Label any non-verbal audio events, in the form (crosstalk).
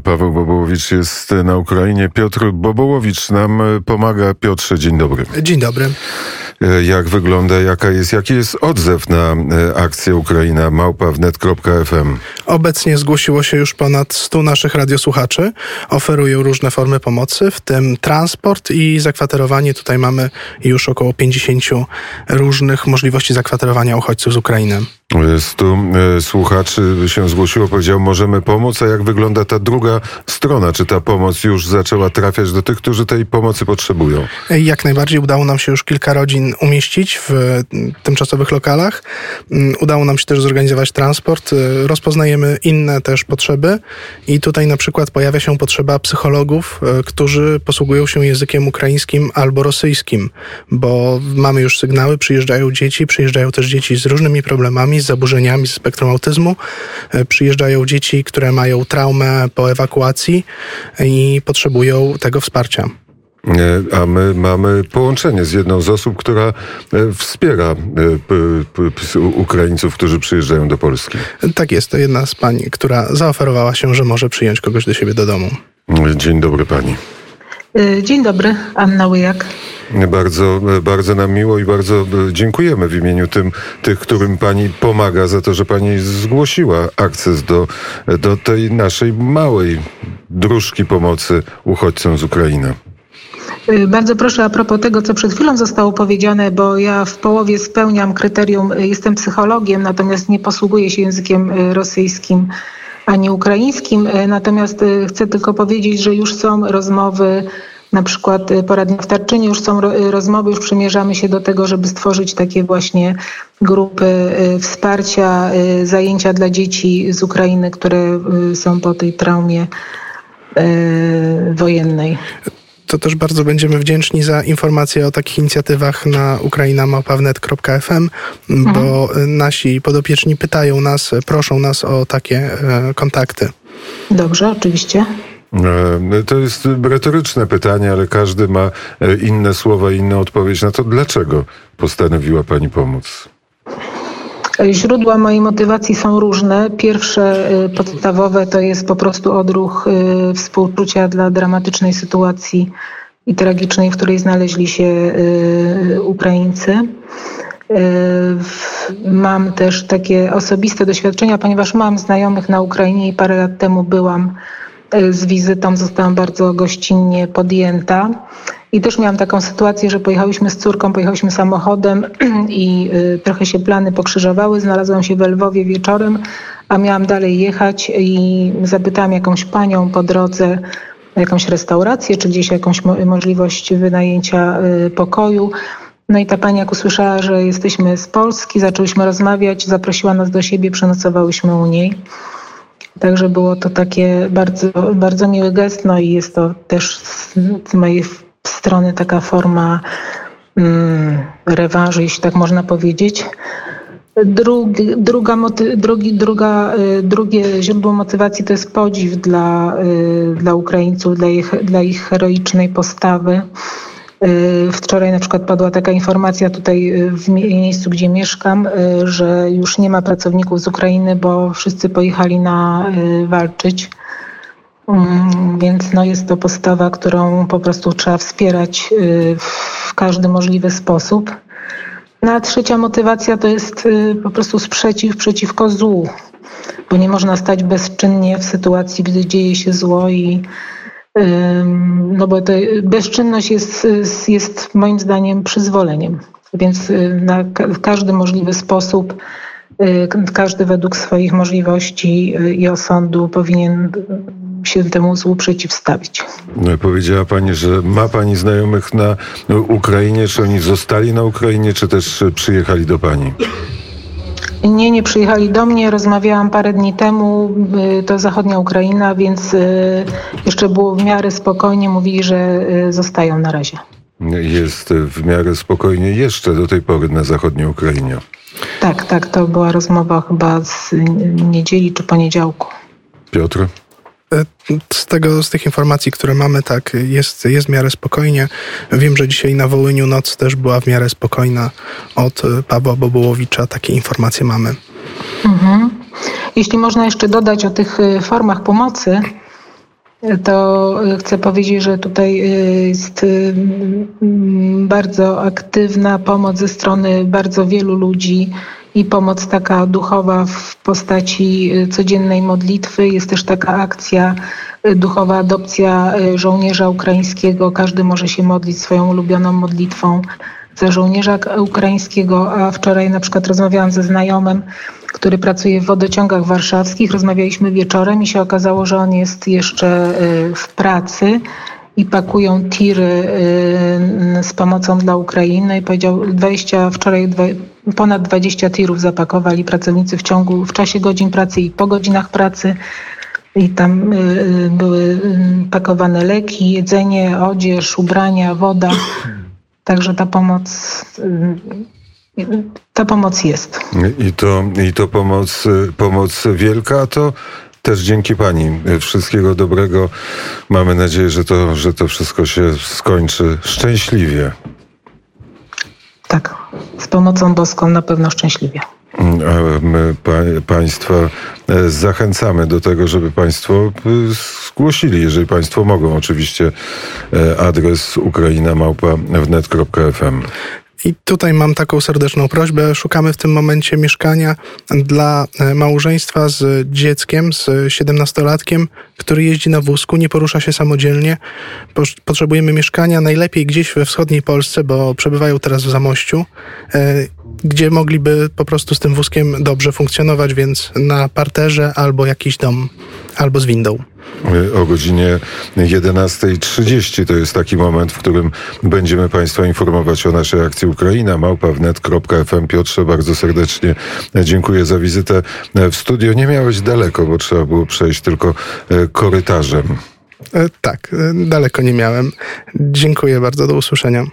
Paweł Bobołowicz jest na Ukrainie. Piotr Bobołowicz nam pomaga. Piotrze, dzień dobry. Dzień dobry. Jak wygląda, jaka jest, jaki jest odzew na e, akcję Ukraina małpa.wnet.fm? Obecnie zgłosiło się już ponad 100 naszych radiosłuchaczy. Oferują różne formy pomocy, w tym transport i zakwaterowanie. Tutaj mamy już około 50 różnych możliwości zakwaterowania uchodźców z Ukrainy. 100 e, słuchaczy się zgłosiło, powiedział, możemy pomóc, a jak wygląda ta druga strona? Czy ta pomoc już zaczęła trafiać do tych, którzy tej pomocy potrzebują? Jak najbardziej udało nam się już kilka rodzin umieścić w tymczasowych lokalach. Mm, udało nam się też zorganizować transport. E, rozpoznajemy inne też potrzeby i tutaj na przykład pojawia się potrzeba psychologów, e, którzy posługują się językiem ukraińskim albo rosyjskim, bo mamy już sygnały, przyjeżdżają dzieci, przyjeżdżają też dzieci z różnymi problemami, z zaburzeniami z spektrum autyzmu. E, przyjeżdżają dzieci, które mają traumę po ewakuacji i potrzebują tego wsparcia. E, a my mamy połączenie z jedną z osób, która e, wspiera Ukraińców, którzy przyjeżdżają do Polski. Tak jest, to jedna z pań, która zaoferowała się, że może przyjąć kogoś do siebie do domu. Dzień dobry pani. Dzień dobry, Anna Łyjak. Bardzo, bardzo nam miło i bardzo dziękujemy w imieniu tym, tych, którym Pani pomaga za to, że Pani zgłosiła akces do, do tej naszej małej dróżki pomocy uchodźcom z Ukrainy. Y, bardzo proszę a propos tego, co przed chwilą zostało powiedziane, bo ja w połowie spełniam kryterium, y, jestem psychologiem, natomiast nie posługuję się językiem y, rosyjskim ani ukraińskim. Natomiast chcę tylko powiedzieć, że już są rozmowy na przykład poradnia w Tarczynie już są rozmowy, już przymierzamy się do tego, żeby stworzyć takie właśnie grupy wsparcia, zajęcia dla dzieci z Ukrainy, które są po tej traumie wojennej to też bardzo będziemy wdzięczni za informacje o takich inicjatywach na ukrainamałpawnet.fm, bo mhm. nasi podopieczni pytają nas, proszą nas o takie e, kontakty. Dobrze, oczywiście. E, to jest retoryczne pytanie, ale każdy ma e, inne słowa, inną odpowiedź na to, dlaczego postanowiła Pani pomóc. Źródła mojej motywacji są różne. Pierwsze e, podstawowe to jest po prostu odruch współczucia dla dramatycznej sytuacji i tragicznej, w której znaleźli się Ukraińcy. Mam też takie osobiste doświadczenia, ponieważ mam znajomych na Ukrainie i parę lat temu byłam z wizytą zostałam bardzo gościnnie podjęta. I też miałam taką sytuację, że pojechałyśmy z córką, pojechałyśmy samochodem (clears throat) i y, trochę się plany pokrzyżowały. Znalazłam się w Lwowie wieczorem, a miałam dalej jechać i zapytałam jakąś panią po drodze, jakąś restaurację, czy gdzieś jakąś możliwość wynajęcia y, pokoju. No i ta pani jak usłyszała, że jesteśmy z Polski, zaczęłyśmy rozmawiać, zaprosiła nas do siebie, przenocowałyśmy u niej. Także było to takie bardzo, bardzo miły gest, no i jest to też z mojej strony taka forma mm, rewanżu, jeśli tak można powiedzieć. Drugi, druga, drugi, druga, y, drugie źródło motywacji to jest podziw dla, y, dla Ukraińców, dla ich, dla ich heroicznej postawy. Y, wczoraj na przykład padła taka informacja tutaj w miejscu, gdzie mieszkam, że już nie ma pracowników z Ukrainy, bo wszyscy pojechali na walczyć. Mm, więc no jest to postawa, którą po prostu trzeba wspierać w każdy możliwy sposób. No a trzecia motywacja to jest po prostu sprzeciw przeciwko złu, bo nie można stać bezczynnie w sytuacji, gdy dzieje się zło i no bo bezczynność jest, jest moim zdaniem przyzwoleniem. Więc y, na każdy możliwy sposób, y, każdy według swoich możliwości y, i osądu powinien się temu złu przeciwstawić. No, powiedziała Pani, że ma Pani znajomych na Ukrainie. Czy oni zostali na Ukrainie, czy też przyjechali do Pani? Nie, nie przyjechali do mnie. Rozmawiałam parę dni temu. Y, to zachodnia Ukraina, więc y, jeszcze było w miarę spokojnie. Mówili, że y, zostają na razie. Jest w miarę spokojnie jeszcze do tej pory na zachodniej Ukrainie. Tak, tak. To była rozmowa chyba z niedzieli czy poniedziałku. Piotr? E, z, tego, z tych informacji, które mamy, tak, jest, jest w miarę spokojnie. Wiem, że dzisiaj na Wołyniu noc też była w miarę spokojna od e, Pawła Bobułowicza. Takie informacje mamy. Mhm. Jeśli można jeszcze dodać o tych e, formach pomocy, to chcę powiedzieć, że tutaj jest bardzo aktywna pomoc ze strony bardzo wielu ludzi i pomoc taka duchowa w postaci codziennej modlitwy. Jest też taka akcja duchowa adopcja żołnierza ukraińskiego. Każdy może się modlić swoją ulubioną modlitwą za żołnierza ukraińskiego, a wczoraj na przykład rozmawiałam ze znajomym, który pracuje w wodociągach warszawskich. Rozmawialiśmy wieczorem i się okazało, że on jest jeszcze y, w pracy i pakują tiry y, z pomocą dla Ukrainy powiedział 20, wczoraj ponad 20 tirów zapakowali pracownicy w ciągu, w czasie godzin pracy i po godzinach pracy. I tam y, były pakowane leki, jedzenie, odzież, ubrania, woda. Także ta pomoc, y, ta pomoc jest. I to, i to pomoc, pomoc wielka, to też dzięki Pani. Wszystkiego dobrego. Mamy nadzieję, że to, że to wszystko się skończy szczęśliwie. Tak, z pomocą boską na pewno szczęśliwie. My pa, Państwa e, zachęcamy do tego, żeby Państwo e, zgłosili, jeżeli Państwo mogą, oczywiście e, adres ukrainamałpa.wnet.fm. I tutaj mam taką serdeczną prośbę. Szukamy w tym momencie mieszkania dla małżeństwa z dzieckiem, z 17-latkiem, który jeździ na wózku, nie porusza się samodzielnie. Potrzebujemy mieszkania najlepiej gdzieś we wschodniej Polsce, bo przebywają teraz w Zamościu gdzie mogliby po prostu z tym wózkiem dobrze funkcjonować, więc na parterze albo jakiś dom, albo z windą. O godzinie 11.30 to jest taki moment, w którym będziemy Państwa informować o naszej akcji Ukraina. Małpa.wnet.fm Piotrze, bardzo serdecznie dziękuję za wizytę w studio. Nie miałeś daleko, bo trzeba było przejść tylko e, korytarzem. E, tak, e, daleko nie miałem. Dziękuję bardzo, do usłyszenia.